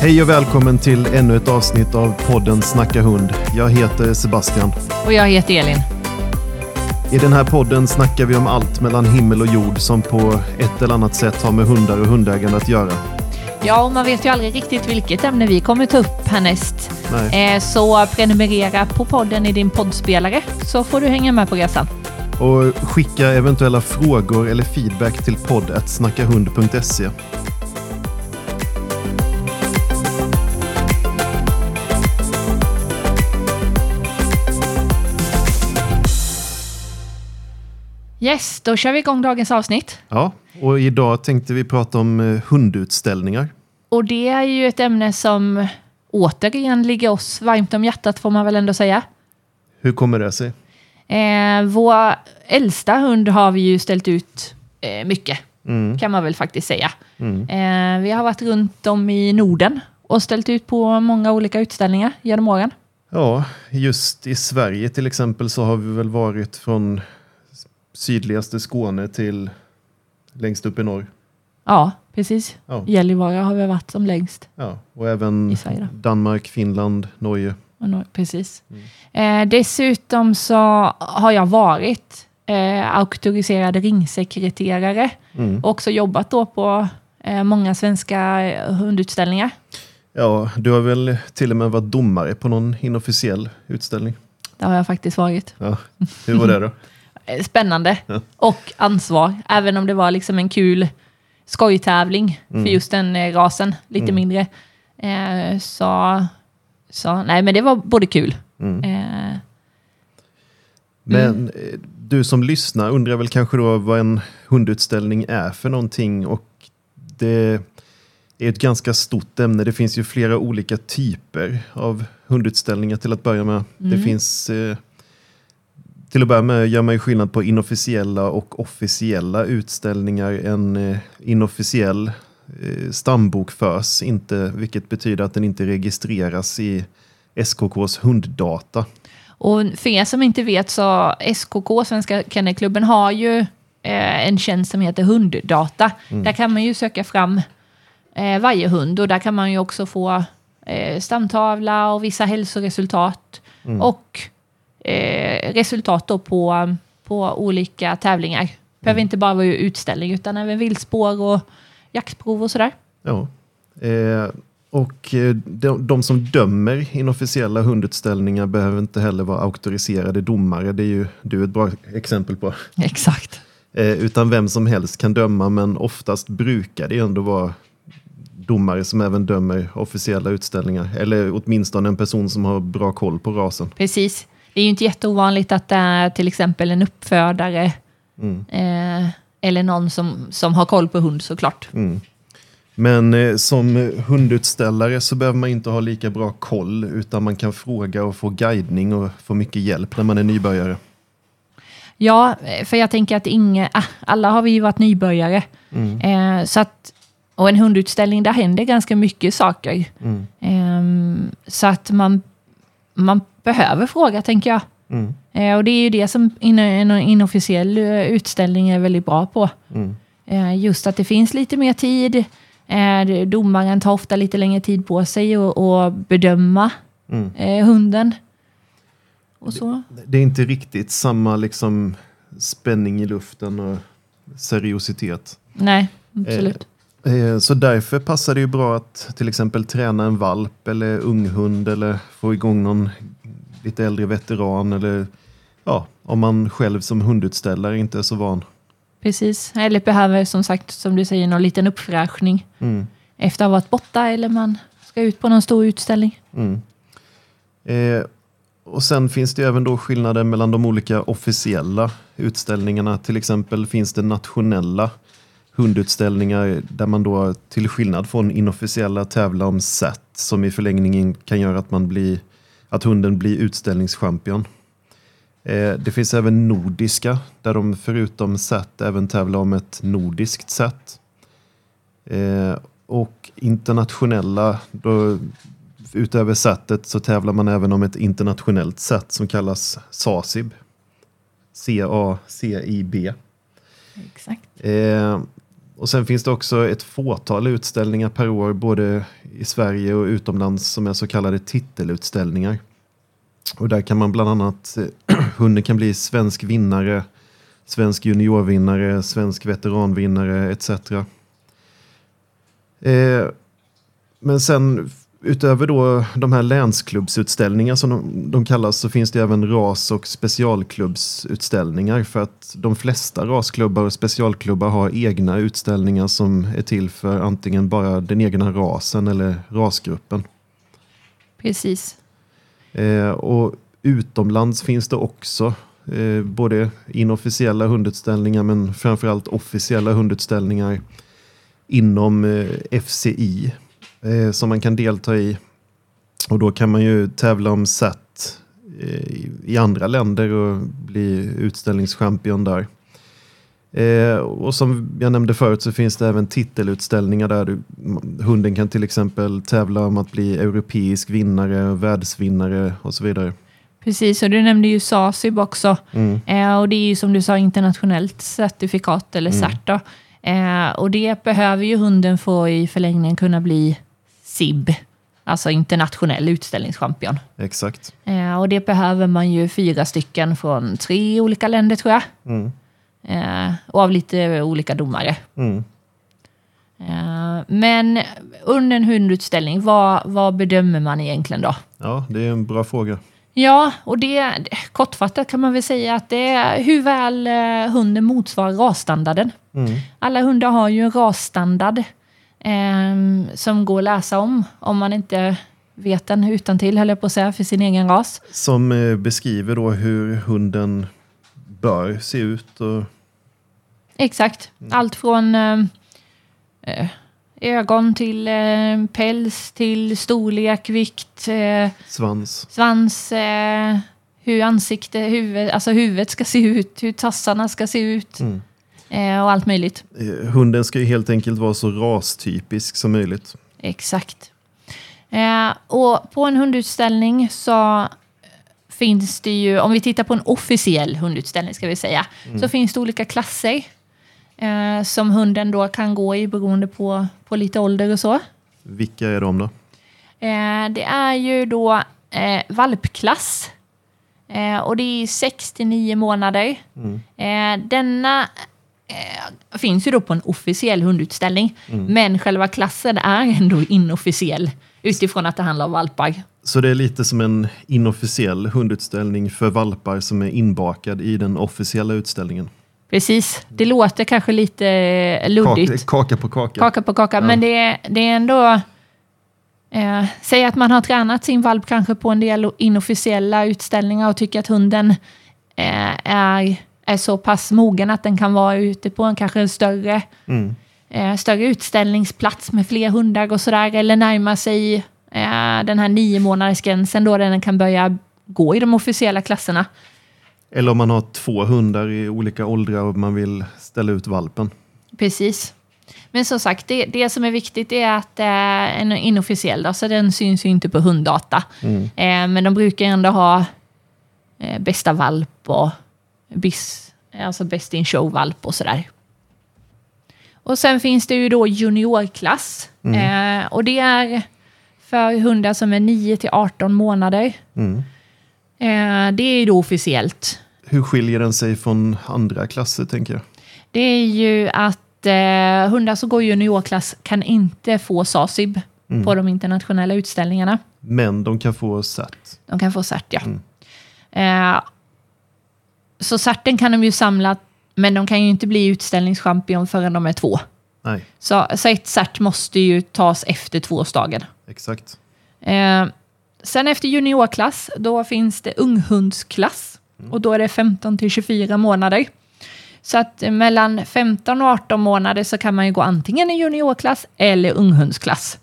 Hej och välkommen till ännu ett avsnitt av podden Snacka hund. Jag heter Sebastian. Och jag heter Elin. I den här podden snackar vi om allt mellan himmel och jord som på ett eller annat sätt har med hundar och hundägande att göra. Ja, och man vet ju aldrig riktigt vilket ämne vi kommer ta upp härnäst. Nej. Eh, Så prenumerera på podden i din poddspelare så får du hänga med på resan. Och skicka eventuella frågor eller feedback till podd.snackahund.se. Yes, då kör vi igång dagens avsnitt. Ja, och idag tänkte vi prata om eh, hundutställningar. Och det är ju ett ämne som återigen ligger oss varmt om hjärtat får man väl ändå säga. Hur kommer det sig? Eh, vår äldsta hund har vi ju ställt ut eh, mycket, Mm. kan man väl faktiskt säga. Mm. Eh, vi har varit runt om i Norden och ställt ut på många olika utställningar genom åren. Ja, just i Sverige till exempel så har vi väl varit från sydligaste Skåne till längst upp i norr. Ja, precis. Ja, Gällivare har vi varit som längst. ja. och även? Danmark, Finland, Norge. Nå- Precis. Eh, dessutom så har jag varit eh, auktoriserad ringsekreterare Mm. och också jobbat då på eh, många svenska eh, hundutställningar. Ja, du har väl till och med varit domare på någon inofficiell utställning? Det har jag faktiskt varit. Ja. Hur var det då? Eh, Spännande och ansvar, även om det var liksom en kul skojtävling Mm. för just den eh, rasen, lite Mm. mindre. Eh, så, så, nej men det var både kul. Mm. Eh, Men eh, du som lyssnar undrar väl kanske då vad en hundutställning är för någonting och det är ett ganska stort ämne. Det finns ju flera olika typer av hundutställningar till att börja med. Det Mm. finns eh, till att börja med gör man ju skillnad på inofficiella och officiella utställningar. En eh, inofficiell eh, stambok förs inte, vilket betyder att den inte registreras i SKKs hunddata. Och för er som inte vet så SKK, Svenska Kennelklubben, har ju eh, en tjänst som heter Hunddata. Där kan man ju söka fram varje hund och där kan man ju också få stamtavla och vissa hälsoresultat och eh, resultat på, på olika tävlingar. Behöver inte bara vara utställning utan även viltspår och jaktprov och sådär. Ja. Eh, och eh, de, de som dömer inofficiella hundutställningar behöver inte heller vara auktoriserade domare. Det är ju du ett bra exempel på. Exakt. Eh, utan vem som helst kan döma, men oftast brukar det ju ändå vara domare som även dömer officiella utställningar. Eller åtminstone en person som har bra koll på rasen. Precis. Det är ju inte jätteovanligt att det är till exempel en uppfödare Mm. eh, eller någon som, som har koll på hund såklart. Mm. Men eh, som eh, hundutställare så behöver man inte ha lika bra koll utan man kan fråga och få guidning och få mycket hjälp när man är nybörjare. Ja, eh, för jag tänker att inga, ah, alla har vi ju varit nybörjare. Mm. Eh, så att, och en hundutställning, där händer ganska mycket saker. Mm. Ehm, så att man, man behöver fråga, tänker jag. Mm. Eh, och det är ju det som in, en inofficiell eh, utställning är väldigt bra på. Mm. Eh, just att det finns lite mer tid. Eh, det- domaren tar ofta lite längre tid på sig att bedöma Mm. eh, hunden. Och så. Det är inte riktigt samma liksom spänning i luften och seriositet. Nej, absolut. Eh, Så därför passar det ju bra att till exempel träna en valp eller unghund eller få igång någon lite äldre veteran eller ja, om man själv som hundutställare inte är så van. Precis. Eller behöver som sagt, som du säger, någon liten uppfräschning Mm. efter att ha varit borta eller man ska ut på någon stor utställning. Mm. Eh, och sen finns det även då skillnader mellan de olika officiella utställningarna. Till exempel finns det nationella hundutställningar där man då till skillnad från inofficiella tävlar om set som i förlängningen kan göra att, man blir, att hunden blir utställningschampion. Eh, det finns även nordiska där de förutom set även tävlar om ett nordiskt set. Eh, och internationella, då, utöver setet så tävlar man även om ett internationellt set som kallas SACIB. C-A-C-I-B. Exakt. Och sen finns det också ett fåtal utställningar per år både i Sverige och utomlands som är så kallade titelutställningar. Och där kan man bland annat, eh, hunden kan bli svensk vinnare, svensk juniorvinnare, svensk veteranvinnare etc. Eh, men sen utöver då de här länsklubbsutställningar som de, de, kallas så finns det även ras och specialklubbsutställningar för att de flesta rasklubbar och specialklubbar har egna utställningar som är till för antingen bara den egna rasen eller rasgruppen. Precis. Eh, och utomlands finns det också eh, både inofficiella hundutställningar men framförallt officiella hundutställningar inom eh, FCI eh, som man kan delta i. Och då kan man ju tävla om SAT eh, i andra länder och bli utställningschampion där. Eh, och som jag nämnde förut så finns det även titelutställningar där du, hunden kan till exempel tävla om att bli europeisk vinnare, världsvinnare och så vidare. Precis, och du nämnde ju SASIB också. Mm. Eh, och det är ju som du sa internationellt certifikat eller mm. CERT. Eh, och det behöver ju hunden få i förlängningen kunna bli SIB, alltså internationell utställningschampion. Exakt. Eh, och det behöver man ju fyra stycken från tre olika länder tror jag. Mm. Eh, och av lite olika domare. Mm. Eh, men under en hundutställning, vad, vad bedömer man egentligen då? Ja, det är en bra fråga. Ja, och det kortfattat kan man väl säga att det är hur väl eh, hunden motsvarar rasstandarden. Mm. Alla hundar har ju en rasstandard som går att läsa om, om man inte vet den utan till höll jag på att säga, för sin egen ras. Som eh, beskriver då hur hunden bör se ut? Och... Exakt. Mm. Allt från eh, eh ögon till eh, päls till storlek, vikt. Eh, svans. Svans. Eh, hur ansikte, huvud, alltså huvudet ska se ut, hur tassarna ska se ut. Mm. Eh, och allt möjligt. Eh, hunden ska ju helt enkelt vara så rastypisk som möjligt. Exakt. Eh, och på en hundutställning så finns det ju, om vi tittar på en officiell hundutställning ska vi säga, mm. så finns det olika klasser eh, som hunden då kan gå i beroende på, på lite ålder och så. Vilka är de då? Eh, det är ju då eh, valpklass. Eh, och det är 69 månader. Mm. Eh, denna eh, finns ju då på en officiell hundutställning. Mm. Men själva klassen är ändå inofficiell utifrån att det handlar om valpar. Så det är lite som en inofficiell hundutställning för valpar som är inbakad i den officiella utställningen? Precis. Det låter kanske lite eh, luddigt. Kaka, kaka på kaka. Kaka på kaka, ja. men det är, det är ändå... Eh, säg att man har tränat sin valp kanske på en del inofficiella utställningar och tycker att hunden eh, är är så pass mogen att den kan vara ute på en kanske en större, mm. eh, större utställningsplats med fler hundar och sådär. Eller närma sig eh, den här nio månadersgränsen då den kan börja gå i de officiella klasserna. Eller om man har två hundar i olika åldrar och man vill ställa ut valpen. Precis. Men som sagt, det, det som är viktigt är att är en inofficiell, då, så den syns ju inte på hunddata. Mm. Eh, men de brukar ändå ha eh, bästa valp och BIS, alltså Best in Show-valp och sådär. Och sen finns det ju då juniorklass. Mm. Eh, och det är för hundar som är 9 till 18 månader. Mm. Eh, det är ju då officiellt. Hur skiljer den sig från andra klasser tänker jag? Det är ju att eh, hundar som går juniorklass kan inte få SASIB mm. på de internationella utställningarna. Men de kan få CERT? De kan få CERT, ja. Mm. Eh, så sarten kan de ju samla, men de kan ju inte bli utställningschampion förrän de är två. Nej. Så, så ett cert måste ju tas efter tvåårsdagen. Exakt. Eh, sen efter juniorklass, då finns det unghundsklass. Mm. Och då är det 15 till 24 månader. Så att mellan 15 och 18 månader så kan man ju gå antingen i juniorklass eller unghundsklass.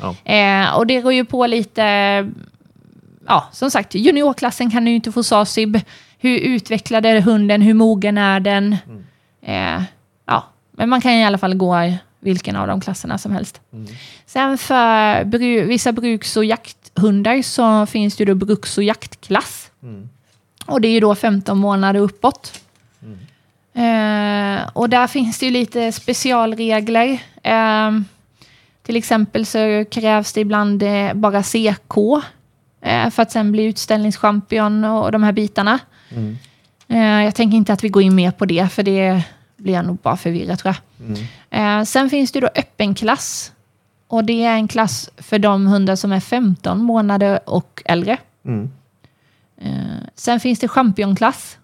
Ja. Eh, och det går ju på lite, ja som sagt, juniorklassen kan ju inte få SASIB. Hur utvecklad är hunden? Hur mogen är den? Mm. Eh, ja, men man kan i alla fall gå i vilken av de klasserna som helst. Mm. Sen för bru vissa bruks och jakthundar så finns det då bruks och jaktklass. Mm. Och det är ju då 15 månader uppåt. Eh, och där finns det ju lite specialregler. Eh, till exempel så krävs det ibland eh, bara CK för att sen bli utställningschampion och de här bitarna. Mm. Eh, jag tänker inte att vi går in mer på det, för det blir jag nog bara förvirrad tror jag. Mm. Eh, sen finns det då öppen klass. Och det är en klass för de hundar som är 15 månader och äldre. Mm. Eh, sen finns det championklass.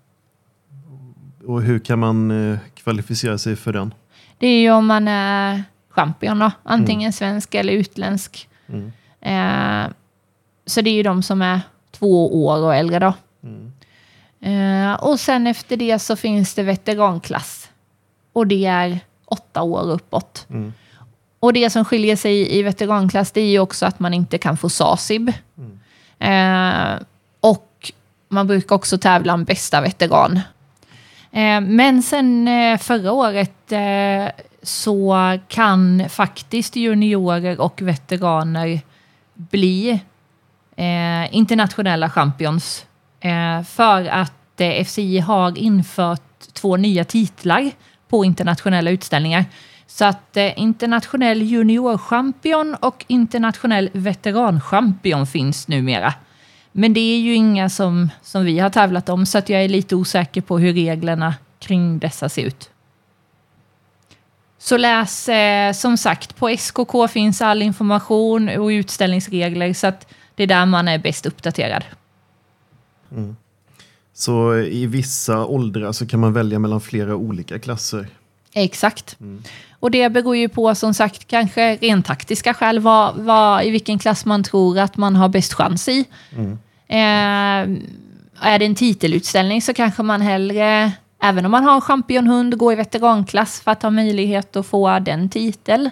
Och hur kan man eh, kvalificera sig för den? Det är ju om man är champion då, antingen svensk eller utländsk. Mm. Eh, så det är ju de som är två år och äldre då. Mm. Eh, och sen efter det så finns det veteranklass. Och det är åtta år uppåt. Mm. Och det som skiljer sig i veteranklass det är ju också att man inte kan få SASIB. Eh, och man brukar också tävla om bästa veteran. Eh, men sen förra året så kan faktiskt juniorer och veteraner bli eh, internationella champions. Eh, för att eh, FCI har infört två nya titlar på internationella utställningar. Så att eh, internationell juniorchampion och internationell veteranchampion finns numera. Men det är ju inga som, som vi har tävlat om, så att jag är lite osäker på hur reglerna kring dessa ser ut. Så läs, eh, som sagt, på SKK finns all information och utställningsregler, så att det är där man är bäst uppdaterad. Så i vissa åldrar så kan man välja mellan flera olika klasser. Exakt. Och det beror ju på, som sagt, kanske rent taktiska skäl, vad, vad, i vilken klass man tror att man har bäst chans i. Eh, är det en titelutställning så kanske man hellre, även om man har en championhund, går i veteranklass för att ha möjlighet att få den titel.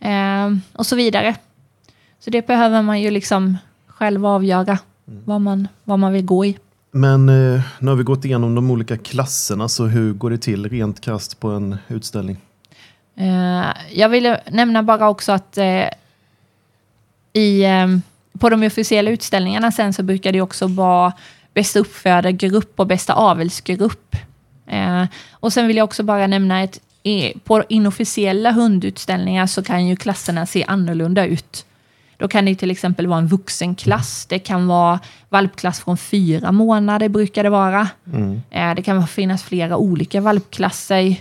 Eh, och så vidare. Så det behöver man ju liksom själv avgöra vad, man, vad man vill gå i. Men eh, nu har vi gått igenom de olika klasserna, så hur går det till rent krasst på en utställning? Eh, jag vill nämna bara också att eh, i, eh, på de officiella utställningarna sen så brukar det också vara bästa uppfödargrupp och bästa avelsgrupp. Eh, och sen vill jag också bara nämna att på inofficiella hundutställningar så kan ju klasserna se annorlunda ut. Då kan det till exempel vara en vuxenklass. Det kan vara valpklass från fyra månader brukar det vara. Mm. Eh, det kan finnas flera olika valpklasser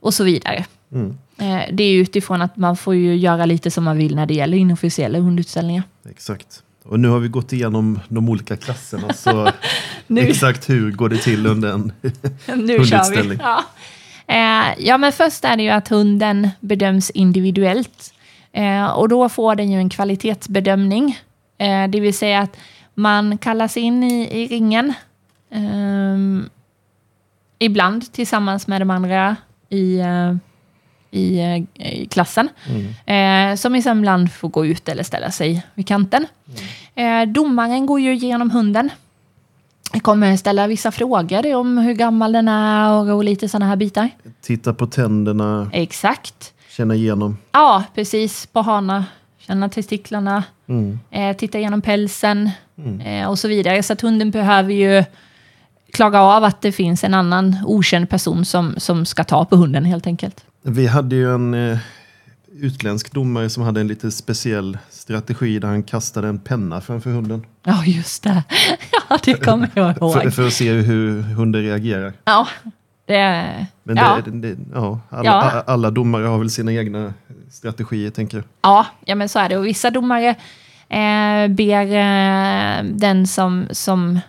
och så vidare. Mm. Eh, Det är utifrån att man får ju göra lite som man vill när det gäller inofficiella hundutställningar. Exakt. Och nu har vi gått igenom de olika klasserna, så Nu- exakt hur går det till under en Nu kör vi. Hundutställning. Ja. Eh, ja, men först är det ju att hunden bedöms individuellt. Eh, och då får den ju en kvalitetsbedömning. Eh, det vill säga att man kallas in i, i ringen. ehm, ibland tillsammans med de andra i, eh, i, eh, i klassen. Eh, som ibland får gå ut eller ställa sig vid kanten. Eh, domaren går ju igenom hunden. Jag kommer ställa vissa frågor om hur gammal den är och, och lite sådana här bitar. Titta på tänderna, Exakt. Känna igenom. Ja, precis. På hana, känna testiklarna, Mm. eh, titta igenom pälsen eh, och så vidare. Så att hunden behöver ju klaga av att det finns en annan okänd person som, som ska ta på hunden helt enkelt. Vi hade ju en eh, utländsk domare som hade en lite speciell strategi där han kastade en penna framför hunden. Ja, just det. Ja, det kommer jag För, ihåg. för att se hur hunden reagerar. Ja, det... Men ja. det, det, ja, alla, Ja. alla domare har väl sina egna strategier, tänker jag. Ja, ja men så är det. Och vissa domare eh, ber eh, den som, som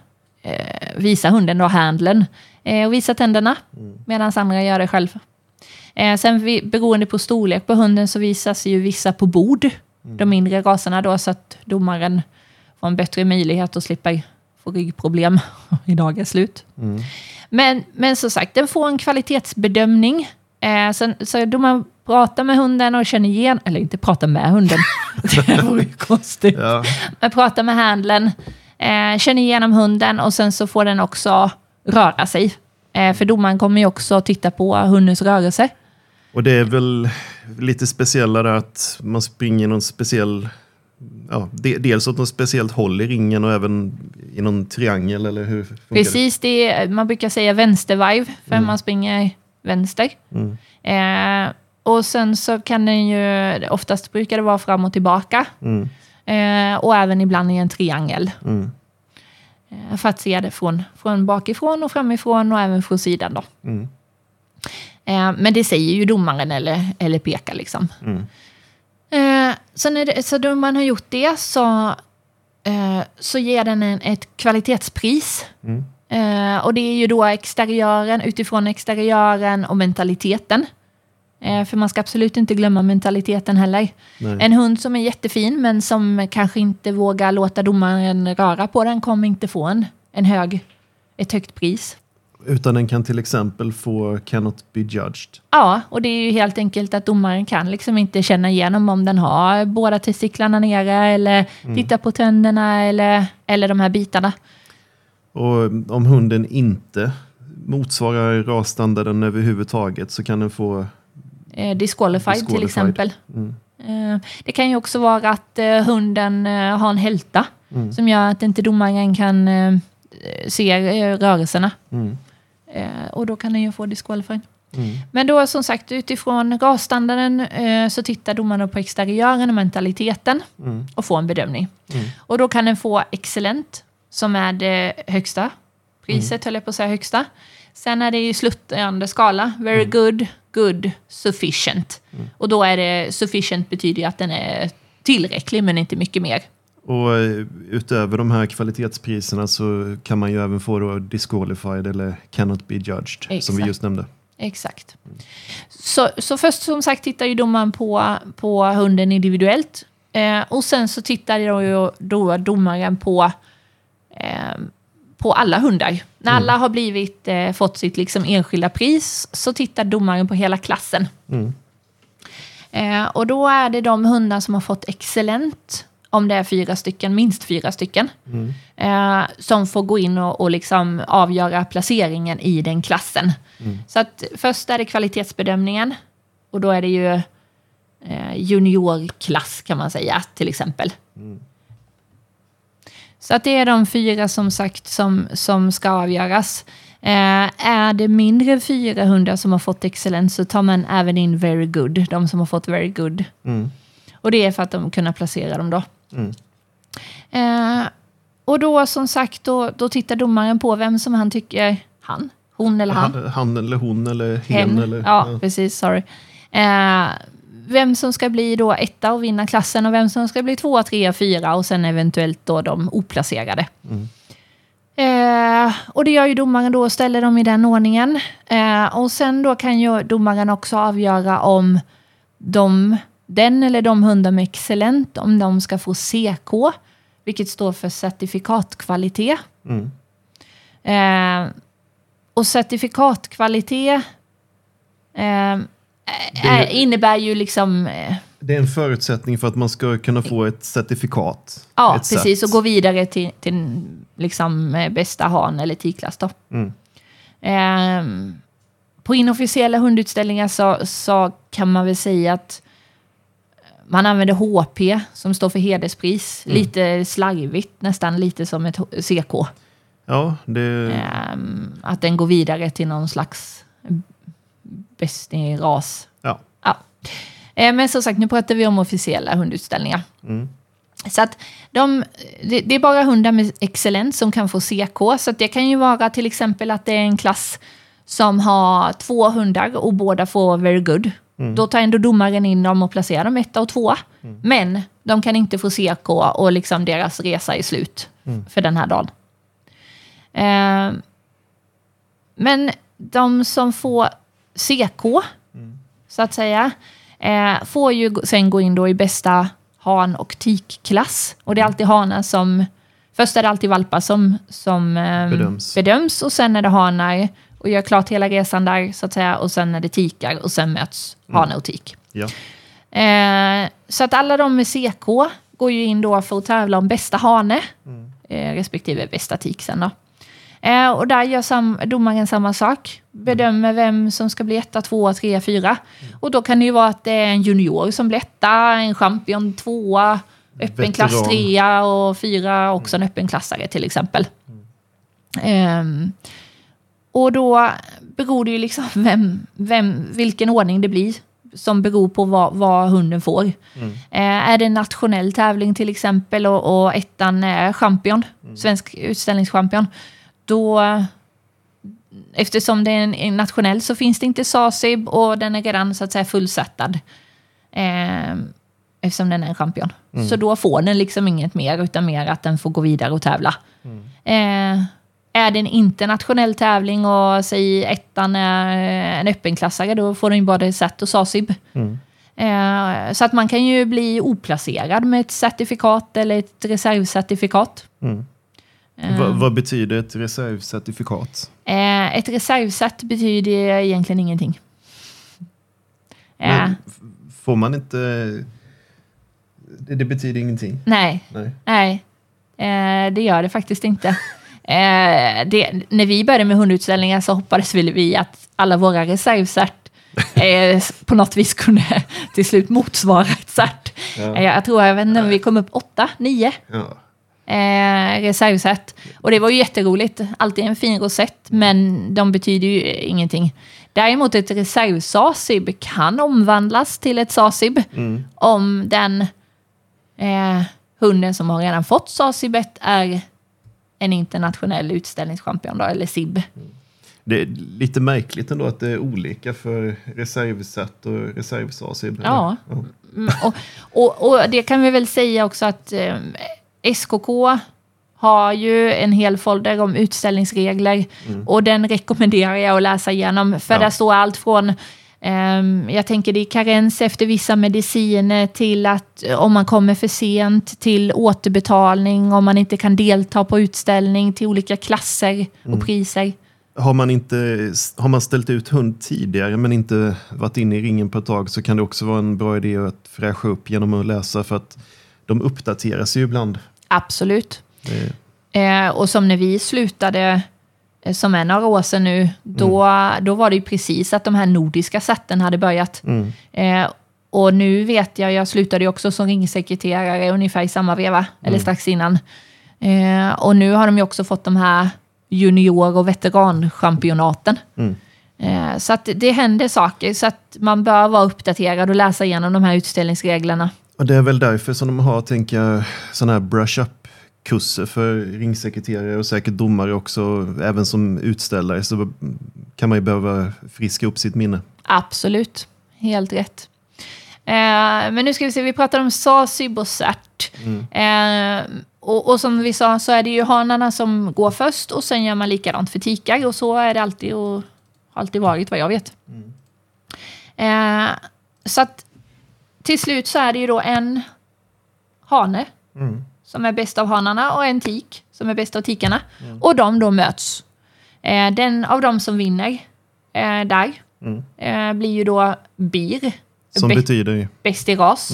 eh, visar hunden då handlen eh, och visa tänderna, medan andra gör det själv. Eh, sen vi, beroende på storlek på hunden så visas ju vissa på bord, de mindre raserna då, så att domaren får en bättre möjlighet att slippa få ryggproblem i dagens slut. Men, men som sagt, den får en kvalitetsbedömning. Eh, så, så då man pratar med hunden och känner igen, eller inte pratar med hunden, det vore ju konstigt. Ja, Men pratar med handlen, eh, känner igenom hunden och sen så får den också röra sig. Eh, för domaren kommer ju också titta på hundens rörelse. och det är väl lite speciellare att man springer någon speciell ja, de, dels åt något speciellt håll i ringen och även i någon triangel eller hur Precis, det är, man brukar säga vänstervarv för Mm. man springer vänster. Mm. Eh, och sen så kan den ju, oftast brukar det vara fram och tillbaka. Mm. Eh, och även ibland i en triangel. Mm. Eh, för att se det från, från bakifrån och framifrån och även från sidan då. Mm. Eh, men det säger ju domaren eller, eller pekar liksom. Så när det, så då man har gjort det så, eh, så ger den en, ett kvalitetspris. Mm. Eh, och det är ju då exteriören, utifrån exteriören och mentaliteten. Eh, för man ska absolut inte glömma mentaliteten heller. Nej. En hund som är jättefin men som kanske inte vågar låta domaren röra på den kommer inte få en, en hög, ett högt pris. Utan den kan till exempel få cannot be judged. Ja, och det är ju helt enkelt att domaren kan liksom inte känna igenom om den har båda testiklarna nere eller titta på tänderna eller, eller de här bitarna. Och om hunden inte motsvarar rasstandarden överhuvudtaget så kan den få... Eh, disqualified, till Disqualified. exempel. Mm. Eh, det kan ju också vara att eh, hunden eh, har en hälta Mm. som gör att inte domaren kan se rörelserna. Mm. Eh, och då kan den ju få disqualified. Mm. Men då som sagt utifrån rasstandarden eh, så tittar domaren på exteriören och mentaliteten Mm. och får en bedömning. Mm. Och då kan den få excellent som är det högsta priset, höll jag på att säga högsta. Sen är det ju sluttande skala, very good, good, sufficient. Och då är det sufficient betyder ju att den är tillräcklig men inte mycket mer. Och eh, utöver de här kvalitetspriserna så kan man ju även få då disqualified eller cannot be judged, som vi Exakt. just nämnde. Exakt. Så, så först som sagt tittar ju domaren på, på hunden individuellt. Eh, och sen så tittar ju då domaren på, eh, på alla hundar. När alla har blivit, eh, fått sitt liksom enskilda pris så tittar domaren på hela klassen. Mm. Eh, och då är det de hundar som har fått excellent, om det är fyra stycken, minst fyra stycken, Mm. eh, som får gå in och, och liksom avgöra placeringen i den klassen. Så att först är det kvalitetsbedömningen och då är det ju eh, juniorklass kan man säga till exempel. Så att det är de fyra som sagt som, som ska avgöras. Eh, är det mindre än fyra hundar som har fått excellens så tar man även in very good, de som har fått very good. Mm. Och det är för att de kunna placera dem då. Mm. Eh, och då som sagt, då, då tittar domaren på vem som han tycker, han, hon eller han. Han, han eller hon eller hen. Hen. Eller, ja, precis. Sorry. Eh, vem som ska bli då etta och vinna klassen och vem som ska bli tvåa, trea, fyra och sen eventuellt då de oplacerade. Mm. Eh, och det gör ju domaren då och ställer dem i den ordningen. Eh, och sen då kan ju domaren också avgöra om de, den eller de hundar med excellent, om de ska få CK, vilket står för certifikatkvalitet. Mm. Eh, och certifikatkvalitet eh, är, innebär ju liksom... Eh, Det är en förutsättning för att man ska kunna få ett certifikat. ja, ett precis. cert. Och gå vidare till, till liksom, eh, bästa han eller tikklass då. Mm. Eh, på inofficiella hundutställningar så, så kan man väl säga att man använder HP som står för hederspris. Mm. Lite slarvigt, nästan lite som ett CK. Ja, det... Ehm, att den går vidare till någon slags bäst i ras. Ja. Ja. Eh, Men som sagt, nu pratar vi om officiella hundutställningar. Mm. Så att de, det, är bara hundar med excellens som kan få CK. Så det kan ju vara till exempel att det är en klass som har två hundar och båda får very good. Då tar ändå domaren in dem och placerar dem etta och tvåa. Men de kan inte få CK och liksom deras resa är slut för den här dagen. Eh, men de som får CK, så att säga, eh, får ju sen gå in då i bästa han och tikklass. Och det är alltid hanar som... Först är det alltid valpar som, som eh, Bedöms. bedöms och sen är det hanar och gör klart hela resan där så att säga och sen är det tikar och sen möts hane och tik. Ja. Eh, så att alla de med CK går ju in då för att tävla om bästa hane eh, respektive bästa tik sen då. Eh, och där gör sam domaren samma sak. Bedömer vem som ska bli etta, tvåa, trea, fyra. Och då kan det ju vara att det är en junior som blir etta, en champion tvåa öppen klass Veteran. 3 och 4 också en öppen klassare till exempel. Ehm, och då beror det ju liksom vem, vem, vilken ordning det blir som beror på vad, vad hunden får. Eh, är det en nationell tävling till exempel och, och ettan är champion, svensk utställningschampion, då eftersom det är en, en nationell så finns det inte SASIB och den är redan så att säga fullsattad. Eh, eftersom den är en champion. Så då får den liksom inget mer utan mer att den får gå vidare och tävla. Eh, är det en internationell tävling och säg ettan är en öppenklassare då får den ju både SAT och SASIB. Eh, så att man kan ju bli oplacerad med ett certifikat eller ett reservcertifikat. Eh, Va, vad betyder ett reservcertifikat? Eh, ett reservcert betyder egentligen ingenting. Eh, Men får man inte... Det, det betyder ingenting? nej, Nej. nej. Eh, det gör det faktiskt inte. Eh, det, när vi började med hundutställningar så hoppades väl vi att alla våra reservcert eh, på något vis kunde till slut motsvara ett cert. Ja. Eh, jag tror, jag vet inte, vi kom upp åtta, nio Ja. eh, reservset. Och det var ju jätteroligt. Alltid en fin rosett, men de betyder ju ingenting. Däremot ett reserv-SASIB kan omvandlas till ett SASIB om den eh, hunden som har redan fått SASIBet är en internationell utställningschampion då, eller SIB. Det är lite märkligt ändå att det är olika för reservset och reservsasib. eller? Ja. Mm, och, och, och det kan vi väl säga också att eh, SKK har ju en hel folder om utställningsregler och den rekommenderar jag att läsa igenom. För Ja. där står allt från jag tänker det är karens efter vissa mediciner till att eh, om man kommer för sent till återbetalning, om man inte kan delta på utställning till olika klasser och priser. Har, man inte, har man ställt ut hund tidigare men inte varit inne i ringen på ett tag så kan det också vara en bra idé att fräscha upp genom att läsa för att de uppdateras ju ibland. Absolut. Det, Eh, och som när vi slutade, som är några år sedan nu, då, då var det ju precis att de här nordiska sätten hade börjat. mm, Eh, och nu vet jag, jag slutade ju också som ringsekreterare ungefär i samma veva, eller strax innan. Eh, och nu har de ju också fått de här junior och veteranchampionaten. mm. Eh, så att det händer saker, så att man bör vara uppdaterad och läsa igenom de här utställningsreglerna. Och det är väl därför som de har, tänker jag, sådana här brush-up-kurser för ringsekreterare och säkert domare också, även som utställare så kan man ju behöva friska upp sitt minne. Absolut, helt rätt. Eh, men nu ska vi se, vi pratar om SASIB och CERT. Eh, och, och som vi sa så är det ju hanarna som går först och sen gör man likadant för tikar och så är det alltid och har alltid varit vad jag vet. Eh, så att till slut så är det ju då en hane Mm. Som är bäst av hanarna och en tik som är bäst av tikarna. Och de då möts. Eh, den av dem som vinner eh, där Mm. eh, blir ju då bir, Som Bä- betyder bäst i ras.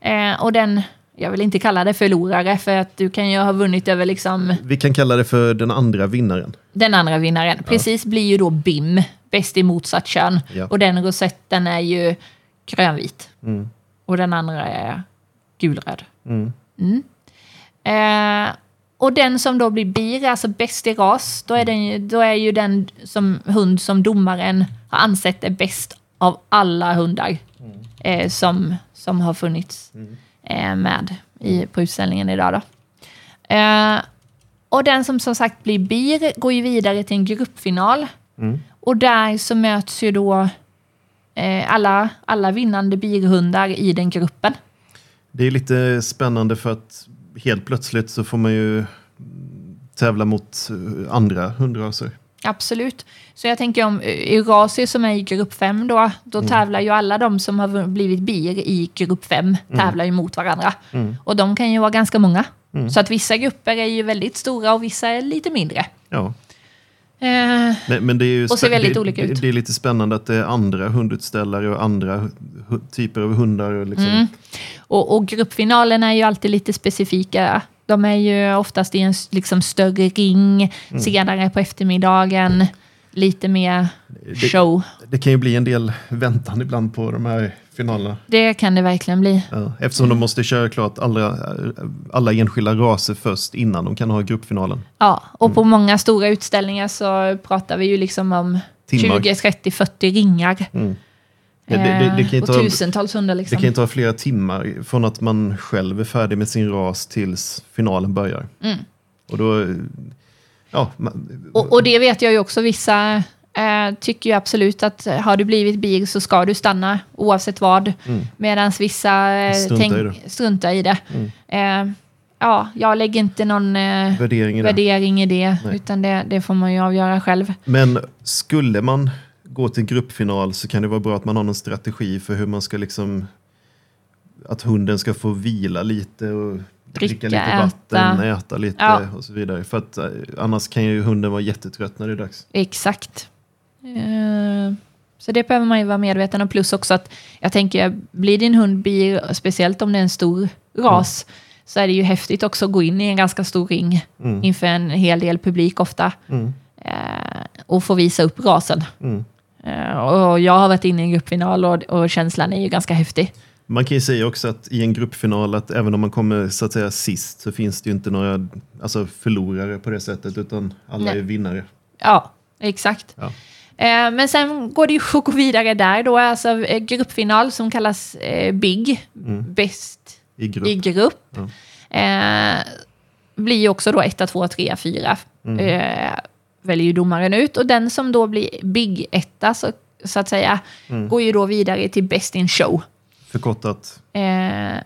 Mm. Och den, jag vill inte kalla det förlorare för att du kan ju ha vunnit över liksom Vi kan kalla det för den andra vinnaren. den andra vinnaren. Precis, blir ju då BIM, bäst i motsatt kön. Ja. Och den rosetten är ju grönvit. Mm. Och den andra är gulröd. Mm. Eh, och den som då blir bir, alltså bäst i ras, då är, den, ju- då är ju den som, hund som domaren har ansett är bäst av alla hundar eh, som, som har funnits eh, med i, på utställningen idag. Då. Eh, och den som som sagt blir bir går ju vidare till en gruppfinal. Mm. Och där så möts ju då eh, alla, alla vinnande birhundar i den gruppen. Det är lite spännande för att helt plötsligt så får man ju tävla mot eh, andra hundraser. Absolut. Så jag tänker om eh, Eurasier som är i grupp 5 då, då tävlar ju alla de som har blivit bir i grupp 5 tävlar ju mot varandra. Och de kan ju vara ganska många. Så att vissa grupper är ju väldigt stora och vissa är lite mindre. Ja. Eh, Men, men det är ju Och ser väldigt det, olika det, ut. Det är lite spännande att det är andra hundutställare och andra typer av hundar. Och liksom. Mm. och, och gruppfinalerna är ju alltid lite specifika. De är ju oftast i en liksom, större ring, senare på eftermiddagen, lite mer Det- show. det kan ju bli en del väntan ibland på de här finalerna. Det kan det verkligen bli. Ja, eftersom de måste köra klart alla, alla enskilda raser först innan de kan ha gruppfinalen. Ja, och på många stora utställningar så pratar vi ju liksom om Timmar. 20, 30, 40 ringar. Mm. Det, det, det, det, kan ju och ta, tusentals hundar det liksom. kan ju ta flera timmar från att man själv är färdig med sin ras tills finalen börjar. Mm. Och då... Ja, man, Och, och det vet jag ju också, vissa eh, tycker ju absolut att eh, har du blivit bil så ska du stanna oavsett vad. Mm. Medan vissa eh, Struntar i tänk, struntar i det. Mm. Eh, ja, jag lägger inte någon eh, värdering i det. värdering i det, utan det, det får man ju avgöra själv. Men skulle man gå till gruppfinal så kan det vara bra att man har någon strategi för hur man ska liksom... Att hunden ska få vila lite och dricka lite vatten, äta. äta lite Ja. och så vidare. För att annars kan ju hunden vara jättetrött när det är dags. Exakt. Eh, Så det behöver man ju vara medveten om. Plus också att jag tänker, blir din hund bil, speciellt om det är en stor ras, så är det ju häftigt också att gå in i en ganska stor ring Mm. inför en hel del publik ofta Mm. eh, och få visa upp rasen. Mm. Eh, Och jag har varit inne i en gruppfinal och, och känslan är ju ganska häftig. Man kan ju säga också att i en gruppfinal att även om man kommer så att säga sist så finns det ju inte några alltså, förlorare på det sättet utan alla Nej. är vinnare. Ja, exakt. Ja. Eh, men sen går det ju att gå vidare där då, alltså eh, gruppfinal som kallas eh, BIG, bäst I grupp. i grupp. Ja. Eh, blir ju också då 1, 2, 3, 4. Mm. Eh, väljer ju domaren ut. Och den som då blir big etta så, så att säga, Mm. går ju då vidare till Best in show. Förkortat Eh, eh,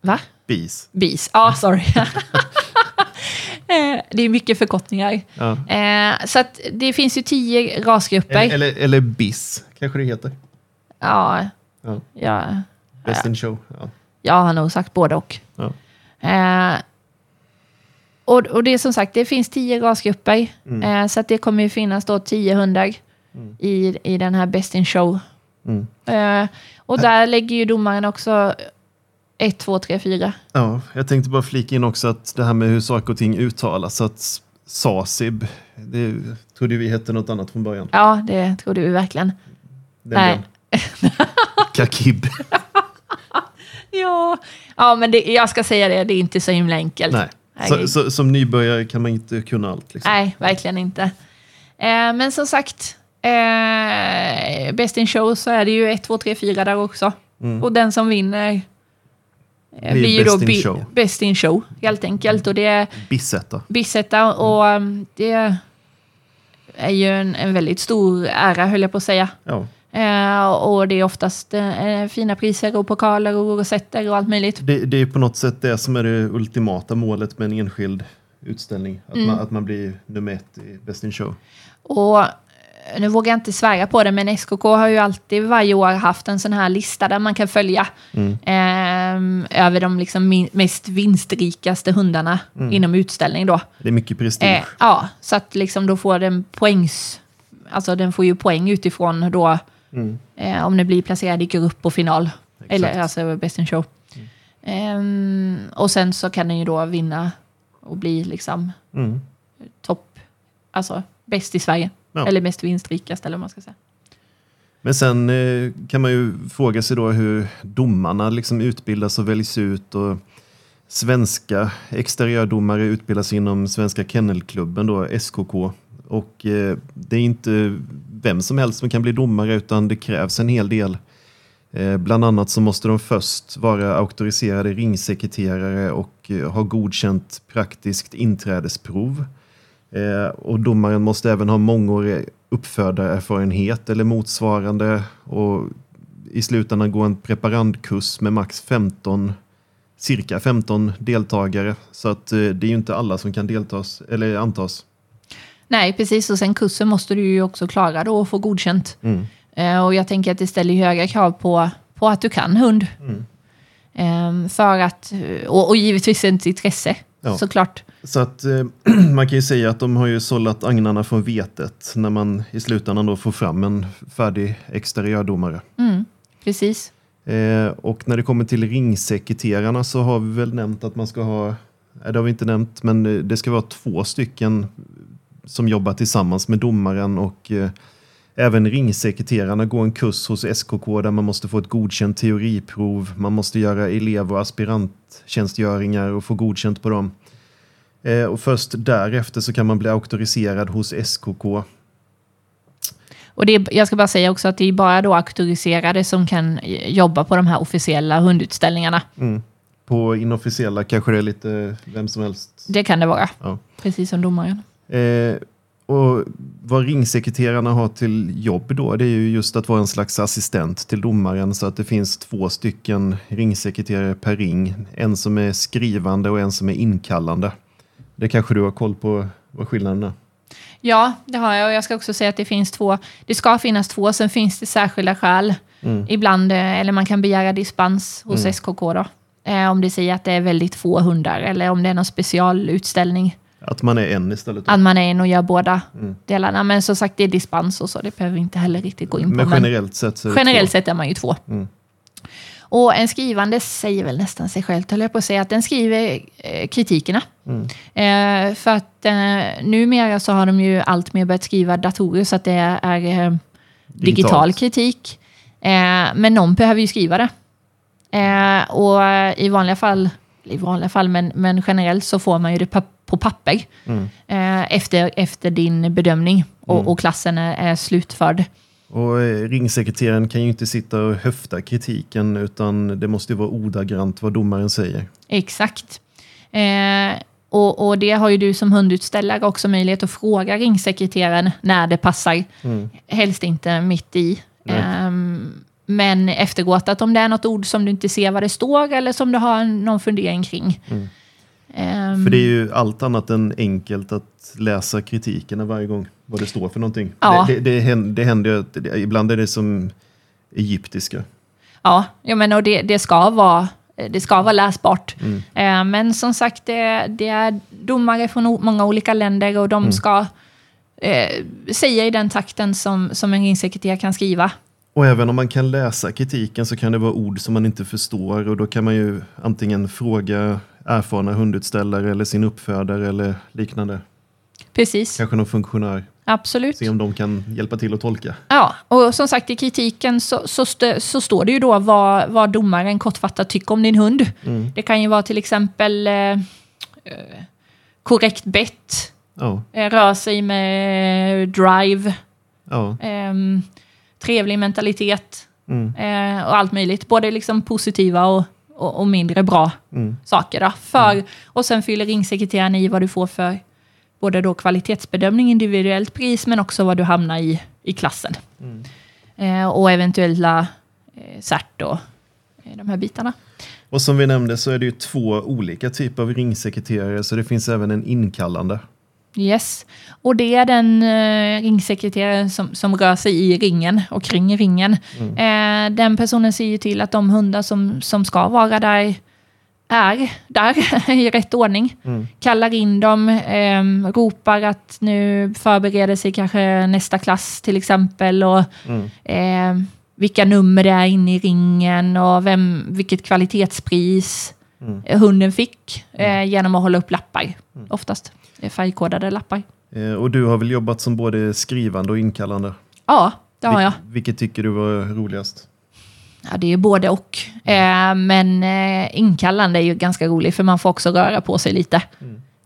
va? BIS. BIS. Ja, sorry. eh, det är mycket förkortningar. Ja. Eh, så att det finns ju tio rasgrupper. Eller, eller, eller BIS kanske det heter. Ja, Ja. ja, Best in show. Ja. jag har nog sagt både och. Ja. Eh, och, och det är som sagt, det finns tio rasgrupper. Mm. Eh, så att det kommer ju finnas då tio hundar i, i den här Best in Show. Mm. Eh, och där lägger ju domaren också ett, två, tre, fyra. ja, jag tänkte bara flika in också att det här med hur saker och ting uttalas. Att SASIB, det trodde vi hette något annat från början. Ja, det trodde vi verkligen. Den Nej. den. Kakib. Ja, ja men det, jag ska säga det, det är inte så himla enkelt. Nej. Så, så, som nybörjare kan man inte kunna allt. Liksom. Nej, verkligen inte. Eh, men som sagt, eh, Best in Show så är det ju 1, 2, 3, 4 där också. Och den som vinner Blir blir ju då Best in Show. Best in Show, helt enkelt. Och det är Bissetta. Bissetta och um, det är ju en, en väldigt stor ära, höll jag på att säga. Ja. Eh, och det är oftast eh, fina priser och pokaler och rosetter och allt möjligt. Det, det är på något sätt det som är det ultimata målet med en enskild utställning. Att, Mm. man, att man blir nummer ett i Best in Show. Och eh, nu vågar jag inte svära på det, men SKK har ju alltid varje år haft en sån här lista där man kan följa ehm, över de liksom mest vinstrikaste hundarna inom utställning då. Det är mycket prestige. Eh, ja, så att liksom då får den poängs... Alltså den får ju poäng utifrån då Mm. eh, om den blir placerad i grupp och final. Exakt. Eller alltså best in show. Ehm, och sen så kan den ju då vinna och bli liksom Mm. topp, alltså bäst i Sverige. Ja. Eller mest vinstrikast eller vad man ska säga. Men sen eh, kan man ju fråga sig då hur domarna liksom utbildas och väljs ut. Och svenska exteriördomare utbildas inom Svenska Kennelklubben, då, SKK. Och eh, det är inte vem som helst som kan bli domare utan det krävs en hel del. Eh, bland annat så måste de först vara auktoriserade ringsekreterare och ha godkänt praktiskt inträdesprov. Eh, och domaren måste även ha mångårig uppfödarerfarenhet eller motsvarande och i slutändan gå en preparandkurs med max 15, cirka 15 deltagare. Så att eh, det är ju inte alla som kan deltas eller antas. Nej, precis. Och sen kursen måste du ju också klara då och få godkänt. Mm. Eh, och jag tänker att det ställer höga krav på, på att du kan hund. Mm. Ehm, för att, och, och givetvis ett intresse, Ja. såklart. Så att eh, man kan ju säga att de har ju sållat agnarna från vetet när man i slutändan då får fram en färdig exteriördomare. Mm, precis. Eh, och när det kommer till ringsekreterarna så har vi väl nämnt att man ska ha, nej, det har vi inte nämnt, men eh, det ska vara två stycken som jobbar tillsammans med domaren och eh, Även ringsekreterarna går en kurs hos SKK där man måste få ett godkänt teoriprov. Man måste göra elev och aspiranttjänstgöringar och få godkänt på dem. Eh, och först därefter så kan man bli auktoriserad hos SKK. Och det jag ska bara säga också att det är bara då auktoriserade som kan jobba på de här officiella hundutställningarna. Mm. På inofficiella kanske det är lite vem som helst. Det kan det vara, Ja. precis som domaren. Eh, och vad ringsekreterarna har till jobb då, det är ju just att vara en slags assistent till domaren så att det finns två stycken ringsekreterare per ring. En som är skrivande och en som är inkallande. Det kanske du har koll på vad skillnaden är? Ja, det har jag. Och jag ska också säga att det finns två. Det ska finnas två, sen finns det särskilda skäl. Mm. Ibland, eh, eller man kan begära dispens hos SKK då. Eh, om det säger att det är väldigt få hundar eller om det är någon specialutställning. Att man är en istället. Då. Att man är en och gör båda Mm. delarna. Men som sagt, det är dispens och så. Det behöver vi inte heller riktigt gå in på. Men generellt sett så är generellt två. sett är man ju två. Mm. Och en skrivande säger väl nästan sig själv, höll jag på att säga, att den skriver eh, kritikerna. Mm. Eh, för att eh, numera så har de ju allt mer börjat skriva datorer så att det är eh, digital kritik. Men någon behöver ju skriva det. Och i vanliga fall, i vanliga fall, men, men generellt så får man ju det på papper Mm. eh, efter, efter din bedömning och, och klassen är, är slutförd. Och eh, ringsekreteraren kan ju inte sitta och höfta kritiken utan det måste ju vara ordagrant vad domaren säger. Exakt. Eh, och, och det har ju du som hundutställare också möjlighet att fråga ringsekreteraren när det passar. Mm. Helst inte mitt i. Ehm, men eftergått att om det är något ord som du inte ser vad det står eller som du har någon fundering kring. Mm. Ehm, För det är ju allt annat än enkelt att läsa kritikerna varje gång, vad det står för någonting. Ja. Det, det, det, händer, det händer ju ibland är det som egyptiska. Ja, jag menar, och det, det, ska vara, det ska vara läsbart. Mm. Eh, men som sagt, det, det är domare från många olika länder och de Mm. ska eh, säga i den takten som, som en ringsekreterare kan skriva. Och även om man kan läsa kritiken så kan det vara ord som man inte förstår och då kan man ju antingen fråga erfarna hundutställare eller sin uppfödare eller liknande. Precis, Kanske någon funktionär. absolut. Se om de kan hjälpa till att tolka. Ja, och som sagt i kritiken så, så, stö, så står det ju då vad, vad domaren kortfattat tycker om din hund. Mm. Det kan ju vara till exempel eh, eh, korrekt bett, Ja, eh, rör sig med drive, ja. ehm, trevlig mentalitet Mm, eh, och allt möjligt. Både liksom positiva och, och, och mindre bra mm, saker. Då, för, Och sen fyller ringsekreteraren i vad du får för både då kvalitetsbedömning, individuellt pris, men också vad du hamnar i i klassen. mm. Eh, och eventuella eh, cert och eh, de här bitarna. Och som vi nämnde så är det ju två olika typer av ringsekreterare så det finns även en inkallande. Yes. Och det är den eh, ringsekreteraren som, som rör sig i ringen och kring ringen. Eh, den personen ser ju till att de hundar som, som ska vara där är där i rätt ordning. Mm. Kallar in dem, eh, ropar att nu förbereder sig kanske nästa klass till exempel. Och Mm. eh, vilka nummer det är inne i ringen och vem, vilket kvalitetspris Mm. hunden fick eh, genom att hålla upp lappar. Oftast eh, färgkodade lappar. Eh, Och du har väl jobbat som både skrivande och inkallande? Ja, det har jag. Vil- Vilket tycker du var roligast? Ja, det är både och. Eh, men eh, inkallande är ju ganska roligt för man får också röra på sig lite.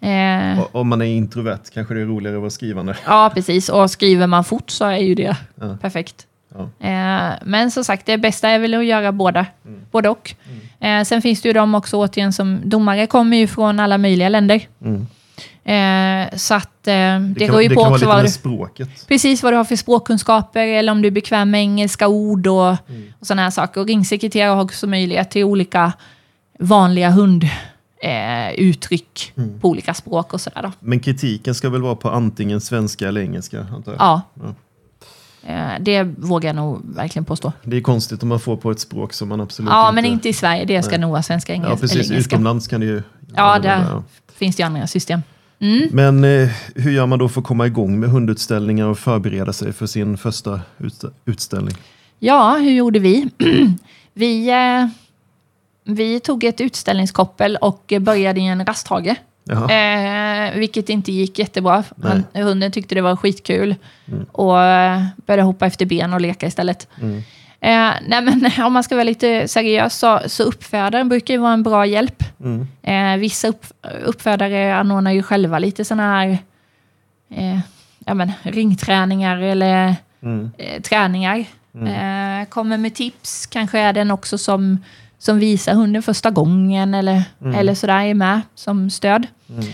Eh, O- Om man är introvert kanske det är roligare att vara skrivande. ja, precis. Och skriver man fort så är ju det Ja. perfekt. Ja. Eh, men som sagt, det bästa är väl att göra båda, både och. Eh, sen finns det ju de också återigen som domare kommer ju från alla möjliga länder. Mm. Eh, så att eh, det, kan, går ju det på kan vara också lite vad du, språket. precis vad du har för språkkunskaper eller om du är bekväm med engelska ord och, och sådana här saker. Och ringsekreterare har också möjlighet till olika vanliga hunduttryck eh, uttryck på olika språk och sådär. Men kritiken ska väl vara på antingen svenska eller engelska? Antar jag. Ja. Ja. Eh, det vågar jag nog verkligen påstå. Det är konstigt om man får på ett språk som man absolut Ja, inte... men inte i Sverige. Det ska nog vara svenska Ja, engelska. precis. eller engelska. Utomlands kan det ju... Ja, det där ja. Finns det ju andra system. Mm. Men eh, hur gör man då för att komma igång med hundutställningar och förbereda sig för sin första utstä- utställning? Ja, hur gjorde vi? vi, eh, vi tog ett utställningskoppel och började i en rasthage. Eh, vilket inte gick jättebra. Han, hunden tyckte det var skitkul Mm. och eh, började hoppa efter ben och leka istället. Mm. Eh, nej men om man ska vara lite seriös så, så uppfödaren brukar ju vara en bra hjälp. Mm. Eh, vissa upp, uppfödare anordnar ju själva lite sådana här eh, ja, men, ringträningar eller Mm. eh, träningar. Eh, kommer med tips, kanske är den också som, som visar hunden första gången eller, eller sådär är med som stöd. Mm.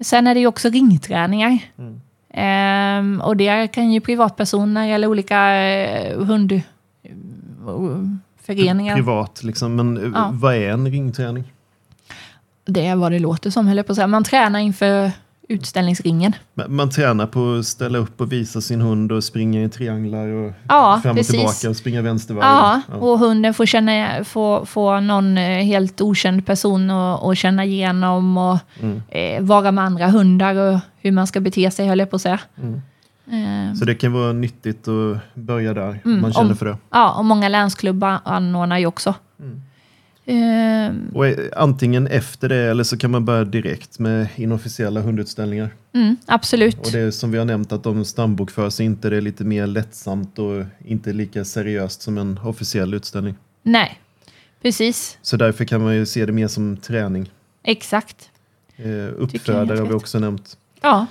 Sen är det ju också ringträningar. Mm. Ehm, och det kan ju privatpersoner eller olika eh, hundföreningar. Privat liksom, men eh, Ja. vad är en ringträning? Det är vad det låter som, höll jag på att säga. Man tränar inför utställningsringen. Man man tränar på att ställa upp och visa sin hund och springa i trianglar och Ja, fram och precis. tillbaka och springa vänstervarv. Ja, Ja. och hunden får känna, få, få någon eh, helt okänd person och känna igenom och Mm. eh, vara med andra hundar och hur man ska bete sig, höll jag på att säga. Mm. Ehm, Så det kan vara nyttigt att börja där, om Mm, man känner om- för det. ja, och många länsklubbar anordnar ju också. Mm. Ehm, Och eh, antingen efter det eller så kan man börja direkt med inofficiella hundutställningar. mm, absolut. Och det är som vi har nämnt att de stambokför sig inte, det är lite mer lättsamt och inte lika seriöst som en officiell utställning. Nej, precis. Så därför kan man ju se det mer som träning. Exakt. Eh, uppfödare har vi också nämnt. Ja,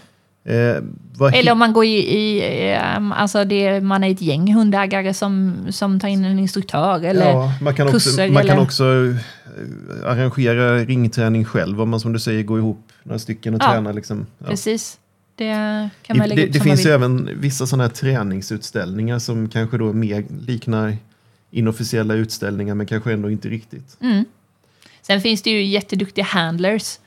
Eh, eller om man går i, i ehm, alltså det, man är ett gäng hundägare som, som tar in en instruktör eller ja, man kan också, kurser man kan eller- också eh, arrangera ringträning själv om man som du säger går ihop några stycken och Ja, tränar. Liksom. Ja. precis. Det kan man lägga det det man finns ju även vissa sådana här träningsutställningar som kanske då mer liknar inofficiella utställningar men kanske ändå inte riktigt. Mm. Sen finns det ju jätteduktiga handlers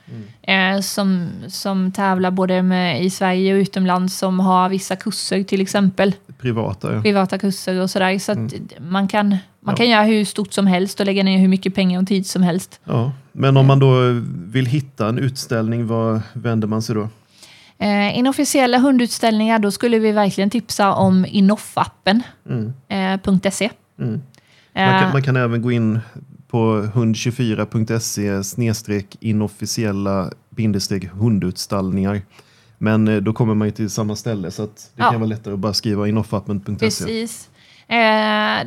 Mm. eh, som, som tävlar både med, i Sverige och utomlands som har vissa kurser till exempel. Privata, ja. Privata kurser och sådär. Så att man kan, man Mm. Ja. kan göra hur stort som helst och lägga ner hur mycket pengar och tid som helst. ja. Men om man då vill hitta en utställning, vad vänder man sig då? Eh, inofficiella hundutställningar, då skulle vi verkligen tipsa om Inoff-appen. Mm. Eh. Mm. Eh, Man, kan, man kan även gå in på hund24.se snedstreck inofficiella bindestreck hundutställningar. Men eh, då kommer man ju till samma ställe så det Ja. kan vara lättare att bara skriva inoffappen.se. Precis. Eh,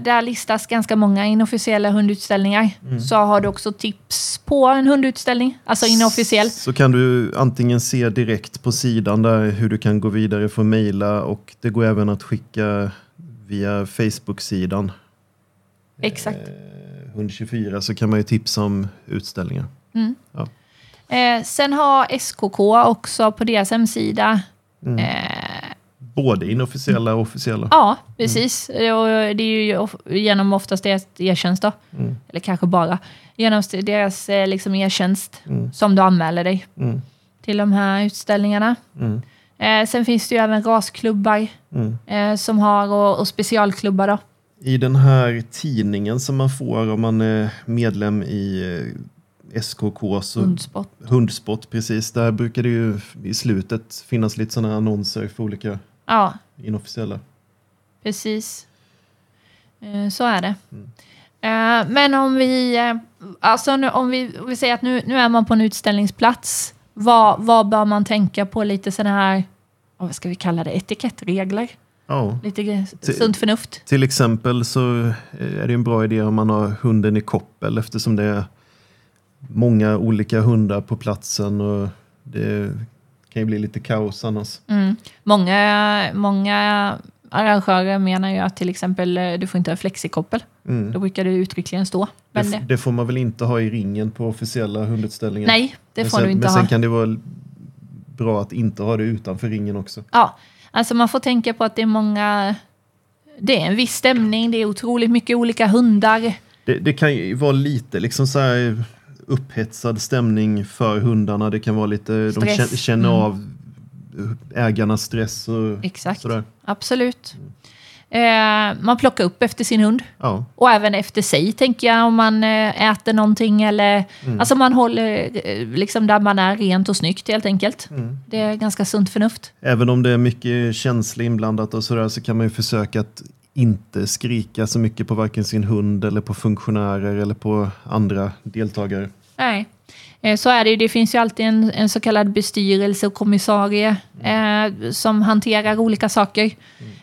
där listas ganska många inofficiella hundutställningar. Mm. Så har du också tips på en hundutställning, alltså inofficiell. Så kan du antingen se direkt på sidan där hur du kan gå vidare för mejla och det går även att skicka via Facebook-sidan. Exakt. Eh, Hund24 så kan man ju tipsa om utställningar. Eh, sen har SKK också på deras hemsida. Mm. Eh, Både inofficiella och officiella. ja, precis. Och det är ju genom oftast deras e-tjänst då. Mm. Eller kanske bara. Genom deras eh, liksom e-tjänst Mm. som du anmäler dig Mm. till de här utställningarna. Mm. Eh, sen finns det ju även rasklubbar Mm. eh, som har och, och specialklubbar då. I den här tidningen som man får om man är medlem i eh, SKK, så Hundsport. Hundsport, precis. Där brukar det ju i slutet finnas lite sådana annonser för olika Ja, inofficiella. precis. Eh, så är det. Eh, men om vi, alltså nu, om vi, om vi säger att nu, nu är man på en utställningsplats. Vad, vad bör man tänka på lite sådana här, vad ska vi kalla det, etikettregler? Ja. Lite sunt förnuft. Till exempel så eh, är det en bra idé om man har hunden i koppel eftersom det är många olika hundar på platsen och det kan ju bli lite kaos annars. Mm. Många, många arrangörer menar ju att till exempel eh, du får inte ha flexikoppel. Mm. Då brukar det uttryckligen stå. Det, Men det, det får man väl inte ha i ringen på officiella hundutställningar? nej, det men får sen, du inte Men ha. sen kan det vara bra att inte ha det utanför ringen också. Ja, alltså man får tänka på att det är många... Det är en viss stämning, det är otroligt mycket olika hundar. Det, det kan ju vara lite liksom så här upphetsad stämning för hundarna. Det kan vara lite, de Stress. känner, känner Mm. av ägarnas stress och Exakt, sådär. absolut. Eh, man plockar upp efter sin hund. Ja, Och även efter sig, tänker jag, om man eh, äter någonting eller... Mm. Alltså man håller eh, liksom där man är rent och snyggt helt enkelt. Mm. Det är ganska sunt förnuft. även om det är mycket känsla inblandat och sådär så kan man ju försöka att inte skrika så mycket på varken sin hund eller på funktionärer eller på andra deltagare. Nej. Eh, Så är det ju. Det finns ju alltid en, en så kallad bestyrelse och kommissarie eh, som hanterar olika saker.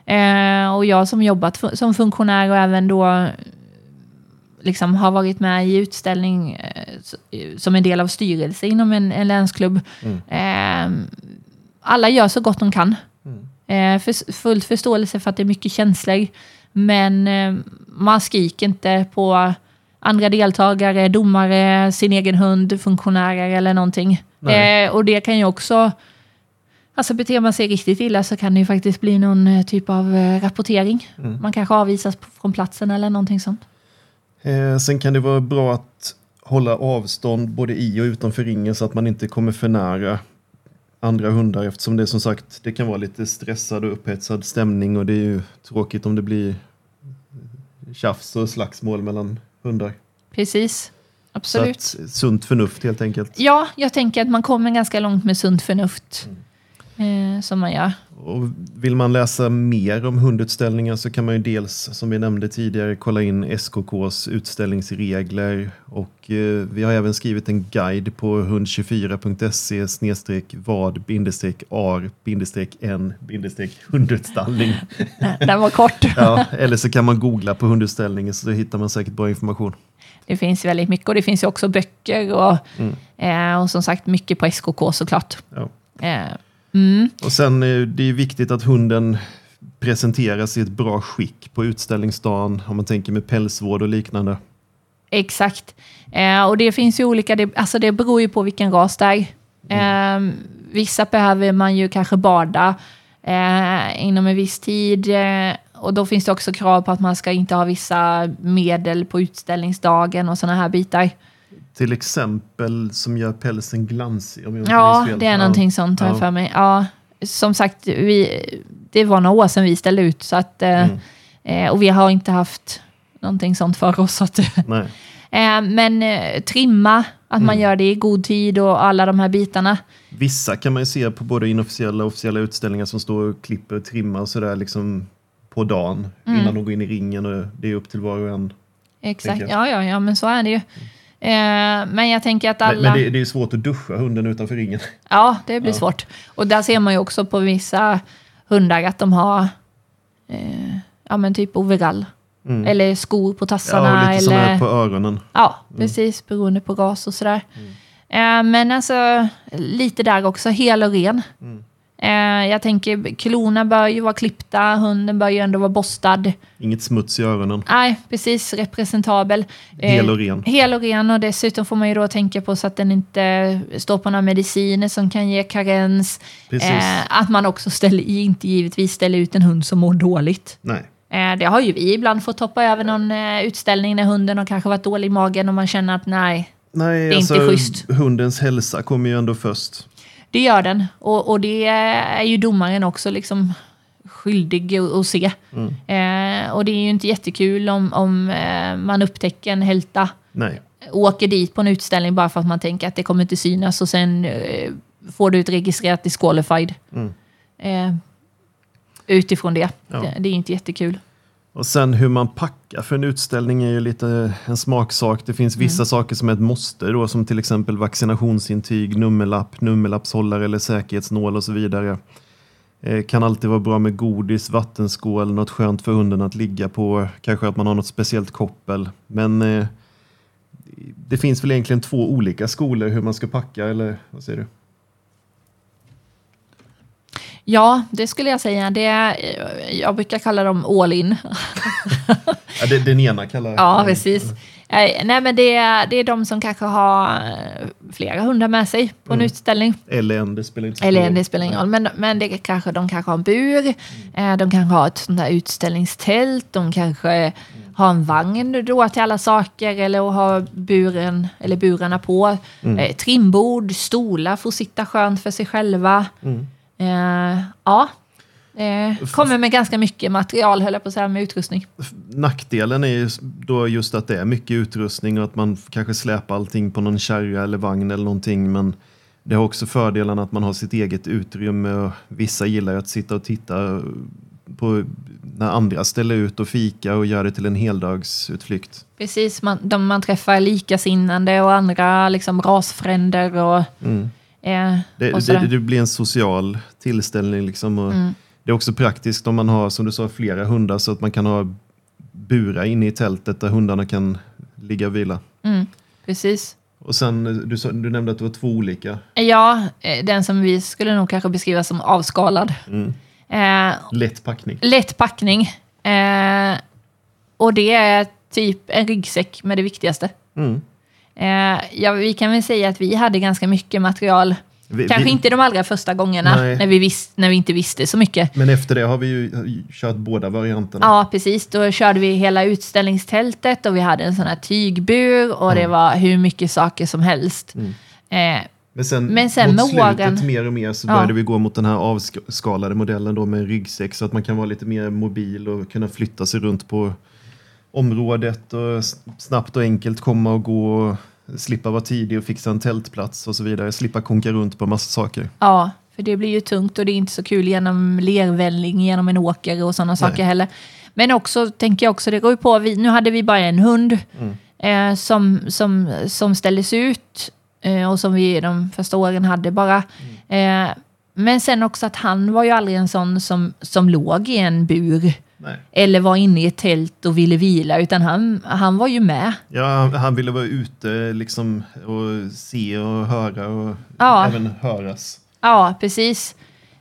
Eh, och jag som jobbat fu- som funktionär och även då liksom har varit med i utställning eh, eh, som en del av styrelse inom en, en länsklubb. Eh, alla gör så gott de kan. Eh, för, fullt förståelse för att det är mycket känslor. Men man skriker inte på andra deltagare, domare, sin egen hund, funktionärer eller någonting. Eh, och det kan ju också... Alltså beter man sig riktigt illa så kan det ju faktiskt bli någon eh, typ av eh, rapportering. Man kanske avvisas från platsen eller någonting sånt. Eh, sen kan det vara bra att hålla avstånd både i och utanför ringen så att man inte kommer för nära andra hundar eftersom det som sagt det kan vara lite stressad och upphetsad stämning och det är ju tråkigt om det blir tjafs och slagsmål mellan hundar. Precis. Absolut. Så att, sunt förnuft helt enkelt. Ja, jag tänker att man kommer ganska långt med sunt förnuft. Eh, som man gör. Och vill man läsa mer om hundutställningar så kan man ju dels, som vi nämnde tidigare, kolla in SKKs utställningsregler. Och eh, vi har även skrivit en guide på hund24.se snedstreck vad bindestreck ar bindestreck en bindestreck hundutställning. Den var kort. Ja, eller så kan man googla på hundutställningen så hittar man säkert bra information. Det finns väldigt mycket och det finns också böcker och, eh, och som sagt mycket på SKK såklart. Ja. Eh, mm, Och sen det är viktigt att hunden presenteras i ett bra skick på utställningsdagen om man tänker med pälsvård och liknande. exakt. Eh, och det finns ju olika, det, alltså det beror ju på vilken ras det är. Eh, vissa behöver man ju kanske bada eh, inom en viss tid. Eh, och då finns det också krav på att man ska inte ha vissa medel på utställningsdagen och sådana här bitar. Till exempel som gör pälsen glansig. Om jag Ja, fel. det är någonting sånt har jag Ja. för mig. Ja, som sagt, vi, det var några år sedan vi ställde ut. Så att, eh, Mm. eh, och vi har inte haft någonting sånt för oss. Att, Nej. eh, men eh, trimma, att man Mm. gör det i god tid och alla de här bitarna. Vissa kan man ju se på både inofficiella och officiella utställningar som står och klipper och trimmar och sådär liksom på dagen Mm. innan de går in i ringen och det är upp till var och en. Exakt, ja, ja, ja, men så är det ju. Eh, men jag tänker att alla... Men, men det, det är svårt att duscha hunden utanför ringen. Ja, det blir Ja. svårt. Och där ser man ju också på vissa hundar att de har eh, ja, men typ overall. Mm. Eller skor på Ja, tassarna. och lite eller... på öronen. Ja, precis. Beroende på ras och sådär. Eh, men alltså, lite där också, hel och ren. Eh, jag tänker, klorna bör ju vara klippta, hunden bör ju ändå vara borstad. Inget smuts i öronen. Nej, precis, representabel. Eh, Hel och ren. Hel och ren och dessutom får man ju då tänka på så att den inte står på några mediciner som kan ge karens. Eh, att man också ställer, inte givetvis ställer ut en hund som mår dåligt. Nej. Eh, det har ju vi ibland fått hoppa över någon eh, utställning när hunden har kanske varit dålig i magen och man känner att nej, Nej, Det är alltså, inte schysst. hundens hälsa kommer ju ändå först. Det gör den. Och, och det är ju domaren också liksom skyldig att, se. Eh, och det är ju inte jättekul om, om eh, man upptäcker en hälta Nej. åker dit på en utställning bara för att man tänker att det kommer inte synas och sen eh, får du ett registrerat disqualified. Mm. Eh, utifrån det. Ja. det. Det är inte jättekul. Och sen hur man packar för en utställning är ju lite en smaksak. Det finns vissa Mm. saker som är ett måste då, som till exempel vaccinationsintyg, nummerlapp, nummerlappshållare eller säkerhetsnål och så vidare. Eh, kan alltid vara bra med godis, vattenskål, något skönt för hunden att ligga på. Kanske att man har något speciellt koppel. Men eh, det finns väl egentligen två olika skolor hur man ska packa, eller vad säger du? Ja, det skulle jag säga. Det eh, jag brukar kalla dem all in. Ja, det, den ena kallar Ja, precis. Eh, Nej, men det är, det är de som kanske har eh, flera hundar med sig på en utställning. Eller en, det spelar inte Eller en, det spelar ingen roll. Men, men det kanske, de kanske har en bur, eh, de kanske har ett sånt där utställningstält, de kanske har en vagn då till alla saker eller har buren, eller burarna på. Eh, trimbord, stolar för att sitta skönt för sig själva. Eh, ja, eh, kommer med ganska mycket material, höll jag på att säga, med utrustning. Nackdelen är ju då just att det är mycket utrustning och att man kanske släpar allting på någon kärra eller vagn eller någonting. Men det har också fördelen att man har sitt eget utrymme och vissa gillar att sitta och titta på när andra ställer ut och fika och gör det till en heldagsutflykt. Precis, man, de, man träffar likasinnande och andra liksom rasfränder och, Mm. Eh, Det, det, det blir en social tillställning. Liksom Mm. Det är också praktiskt om man har, som du sa, flera hundar så att man kan ha burar inne i tältet där hundarna kan ligga och vila. Mm, precis. Och sen, du, sa- du nämnde att det var två olika. Ja, eh, den som vi skulle nog kanske beskriva som avskalad. Mm. Eh, Lätt packning. lätt packning. Eh, och det är typ en ryggsäck med det viktigaste. Mm. Eh, ja, vi kan väl säga att vi hade ganska mycket material. Vi, Kanske vi, inte de allra första gångerna Nej. när vi, vis- när vi inte visste så mycket. Men efter det har vi ju kört båda varianterna. Ja, precis. Då körde vi hela utställningstältet och vi hade en sån här tygbur och det var hur mycket saker som helst. Mm. Eh, Men sen, Men sen mot slutet åren- mer och mer så Ja. började vi gå mot den här avskalade modellen då med en ryggsäck så att man kan vara lite mer mobil och kunna flytta sig runt på området och snabbt och enkelt komma och gå och slippa vara tidig och fixa en tältplats och så vidare. Slippa konka runt på massa saker. ja, för det blir ju tungt och det är inte så kul genom lervälling, genom en åker och sådana saker heller. Men också, tänker jag också, det går ju på, vi, nu hade vi bara en hund eh, som, som, som ställdes ut eh, och som vi de första åren hade bara. Eh, men sen också att han var ju aldrig en sån som, som låg i en bur Nej. eller var inne i ett tält och ville vila, utan han, han var ju med. Ja, han- han ville vara ute liksom och se och höra och Ja. även höras. Ja, precis.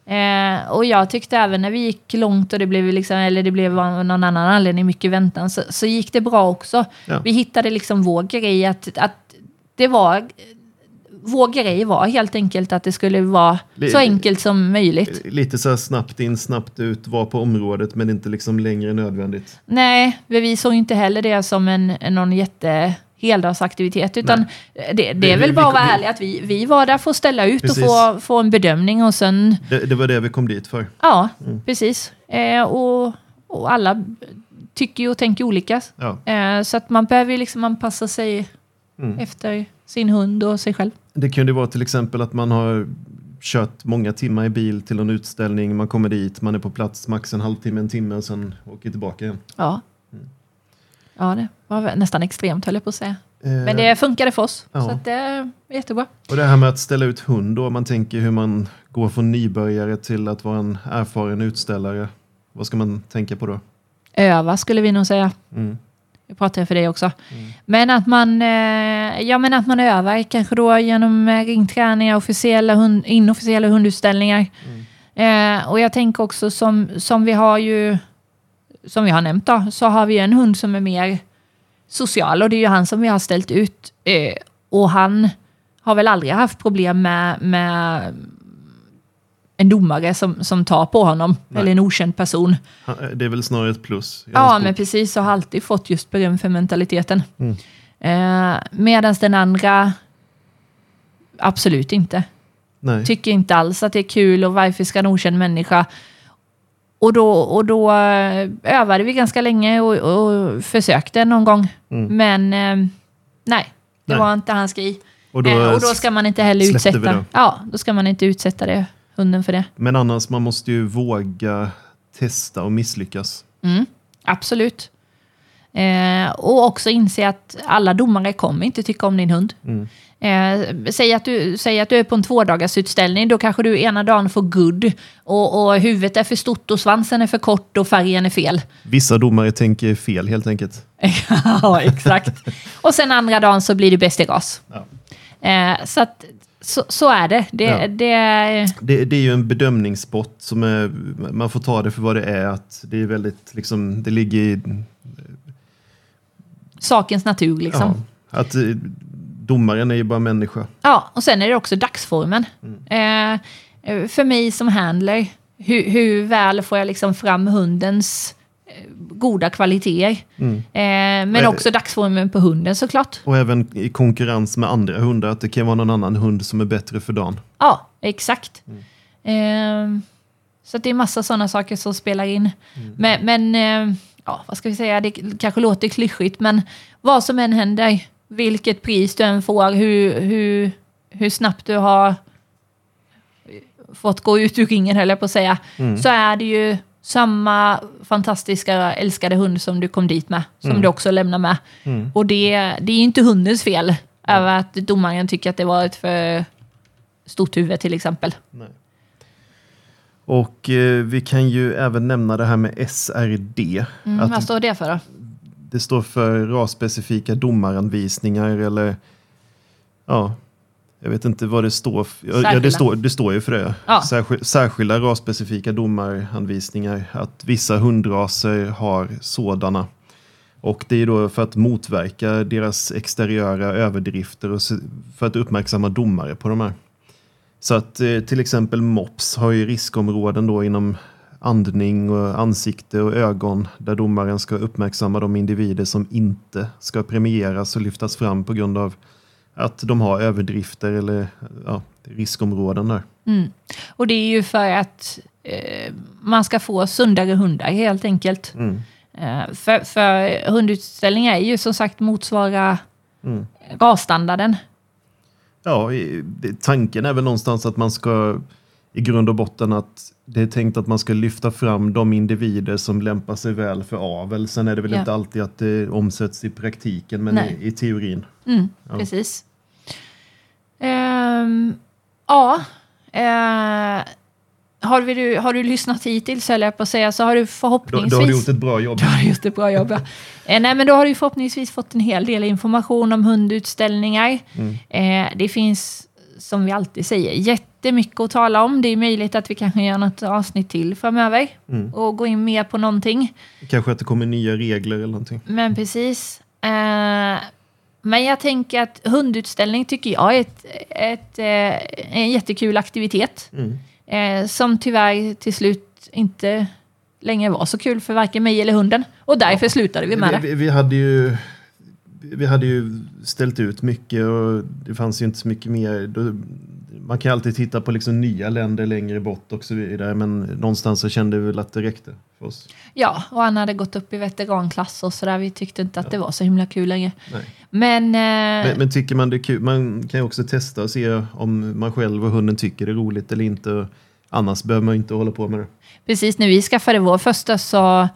Eh, och jag tyckte även när vi gick långt och det blev, liksom, eller det blev av någon annan anledning mycket väntan, så, så gick det bra också. Ja. Vi hittade liksom vår grej att, att det var... Vår grej var helt enkelt att det skulle vara Det- så enkelt som möjligt. Lite så här snabbt in, snabbt ut, vara på området men inte liksom längre än nödvändigt. Nej, vi såg inte heller det som en, någon jätte heldagsaktivitet, utan det, det Vi- är väl vi- bara att vara ärlig att vi, vi var där för att ställa ut Precis. och få, få en bedömning och sen Det, det var det vi kom dit för. Ja, Mm. precis. Eh, och, och alla tycker och tänker olika. Ja. Eh, så att man behöver liksom anpassa sig Mm. efter sin hund och sig själv. Det kunde vara till exempel att man har kört många timmar i bil till en utställning, man kommer dit, man är på plats max en halvtimme, en timme och sen åker tillbaka igen. Ja. Mm. Ja, det var nästan extremt höll jag på att säga. Eh, Men det funkade för oss. Ja. Så det är jättebra. Och det här med att ställa ut hund då, man tänker hur man går från nybörjare till att vara en erfaren utställare. Vad ska man tänka på då? Öva skulle vi nog säga. Mm. Jag pratar för dig också. Men att man, eh, ja, men att man övar kanske då genom eh, ringträningar, officiella hund, inofficiella hundutställningar. Eh, och jag tänker också som, som vi har ju, som vi har nämnt då, så har vi en hund som är mer social och det är ju han som vi har ställt ut. Eh, och han har väl aldrig haft problem med, med en domare som, som tar på honom, Nej. eller en okänd person. Det är väl snarare ett plus. Ja, men precis. Och har alltid fått just beröm för mentaliteten. Mm. Eh, Medan den andra absolut inte. Nej. Tycker inte alls att det är kul och varför ska en okänd människa... Och då, och då eh, övade vi ganska länge och, och försökte någon gång. Mm. Men eh, nej, det Nej. var inte hans grej. Och då, eh, och då ska man inte heller utsätta... Ja, då ska man inte utsätta det, hunden för det. Men annars, man måste ju våga testa och misslyckas. Mm, absolut. Eh, och också inse att alla domare kommer inte tycka om din hund. Mm. Eh, säg, att du, säg att du är på en tvådagars utställning, då kanske du ena dagen får good och, och huvudet är för stort och svansen är för kort och färgen är fel. Vissa domare tänker fel helt enkelt. ja, exakt. och sen andra dagen så blir du bäst i ras. Ja. Eh, så, att, så, så är det. Det, Ja. det Det, det är ju en som är, man får ta det för vad det är. Att det är väldigt, liksom, det ligger i sakens natur liksom. ja, att eh, domaren är ju bara människa. Ja, och sen är det också dagsformen. Eh, eh, för mig som handler, hur, hur väl får jag liksom fram hundens goda kvaliteter? Mm. Eh, men Eh, också dagsformen på hunden såklart. Och även i konkurrens med andra hundar, att det kan vara någon annan hund som är bättre för dagen. Ja, exakt. Eh, så det är massa sådana saker som spelar in. Men, men eh, ja, vad ska vi säga, det kanske låter klyschigt, men vad som än händer, vilket pris du än får, hur, hur, hur snabbt du har fått gå ut ur ringen, höll jag på att säga, så är det ju samma fantastiska älskade hund som du kom dit med, som du också lämnar med. Och det, det är ju inte hundens fel över att domaren tycker att det var ett för stort huvud till exempel. Nej. Och eh, vi kan ju även nämna det här med SRD. Mm, vad står det för då? det står för rasspecifika domaranvisningar eller ja, jag vet inte vad det står. Ja, Särskilda. det, står, det står ju för det. Ja. Särskil, särskilda rasspecifika domaranvisningar. Att vissa hundraser har sådana. Och det är då för att motverka deras exteriöra överdrifter och för att uppmärksamma domare på de här. Så att eh, till exempel MOPS har ju riskområden då inom andning och ansikte och ögon där domaren ska uppmärksamma de individer som inte ska premieras och lyftas fram på grund av att de har överdrifter eller ja, riskområden där. Mm. Och det är ju för att eh, man ska få sundare hundar helt enkelt. Mm. Eh, för, för hundutställningar är ju som sagt motsvara Mm. rasstandarden. Ja, tanken är väl någonstans att man ska i grund och botten att det är tänkt att man ska lyfta fram de individer som lämpar sig väl för avel. Sen är det väl Ja. inte alltid att det omsätts i praktiken, men i, i teorin. Mm, Ja. Precis. Ehm, ja. eh, har, vi, du- har du lyssnat hittills, jag på att säga, så har du Då, förhoppningsvis... då har du gjort ett bra jobb. Du har gjort ett bra jobb, ja. eh, Nej, men då har du förhoppningsvis fått en hel del information om hundutställningar. Mm. Eh, det finns, som vi alltid säger, jättemycket att tala om. Det är möjligt att vi kanske gör något avsnitt till framöver Mm. och gå in mer på någonting. Kanske att det kommer nya regler eller någonting. Men precis. Eh, men jag tänker att hundutställning tycker jag är ett, ett, eh, en jättekul aktivitet. Mm. Eh, som tyvärr till slut inte längre var så kul för varken mig eller hunden. Och därför slutade vi med Vi, det. vi, vi, hade ju, vi hade ju ställt ut mycket och det fanns ju inte så mycket mer. Man kan alltid titta på liksom nya länder längre bort och så vidare, men någonstans så kände vi väl att det räckte för oss. Ja, och han hade gått upp i veteranklass och sådär. Vi tyckte inte att det var så himla kul längre. Men, eh, Men, men tycker man det är kul, man kan ju också testa och se om man själv och hunden tycker det är roligt eller inte. Annars behöver man inte hålla på med det. precis när vi skaffade vår första så,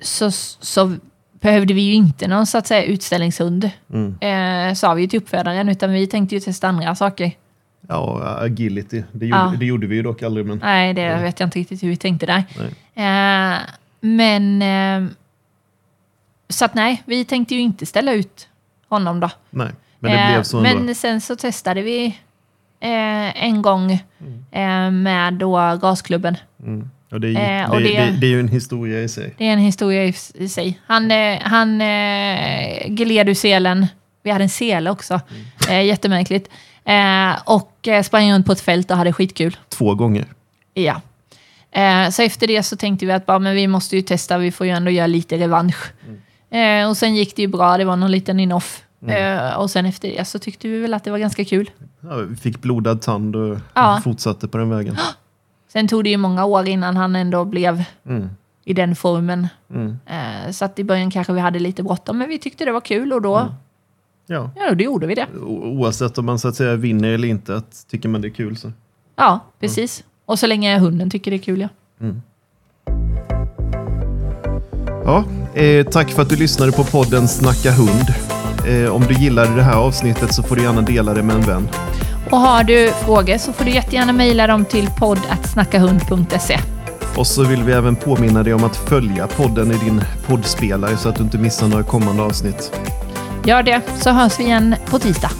så, så behövde vi ju inte någon så att säga utställningshund. Mm. Eh, sa vi ju till uppfödaren, utan vi tänkte ju testa andra saker. Ja, agility, det gjorde, Ja. det gjorde vi ju dock aldrig. Men, Nej, det vet jag inte riktigt hur vi tänkte där. nej. Eh, men... Eh, så att nej, vi tänkte ju inte ställa ut honom då. nej. Men det Eh, blev så ändå. Men sen så testade vi en gång eh, med då gasklubben. Mm. Och det, gick, Eh, det, det- det, det är ju en historia i sig. Det är en historia i, i sig. Han, eh, han eh, gled ur selen. Vi hade en sele också. Eh, jättemärkligt. Eh, och eh, sprang runt på ett fält och hade skitkul. Två gånger. Ja. Eh, så efter det så tänkte vi att bara, men vi måste ju testa, vi får ju ändå göra lite revansch. Eh, och sen gick det ju bra, det var någon liten in-off. Eh, och sen efter det så tyckte vi väl att det var ganska kul. Ja, vi fick blodad tand och Ja. fortsatte på den vägen. Sen tog det ju många år innan han ändå blev Mm. i den formen. Mm. Eh, så att i början kanske vi hade lite bråttom, men vi tyckte det var kul och då, Ja. ja, då gjorde vi det. O- Oavsett om man så att säga vinner eller inte, att tycker man det är kul så. Ja, precis. Och så länge hunden tycker det är kul, ja. Ja, eh, tack för att du lyssnade på podden Snacka hund. Eh, om du gillade det här avsnittet så får du gärna dela det med en vän. Och har du frågor så får du jättegärna mejla dem till poddatsnackahund.se. Och så vill vi även påminna dig om att följa podden i din poddspelare så att du inte missar några kommande avsnitt. Gör det, så hörs vi igen på tisdag.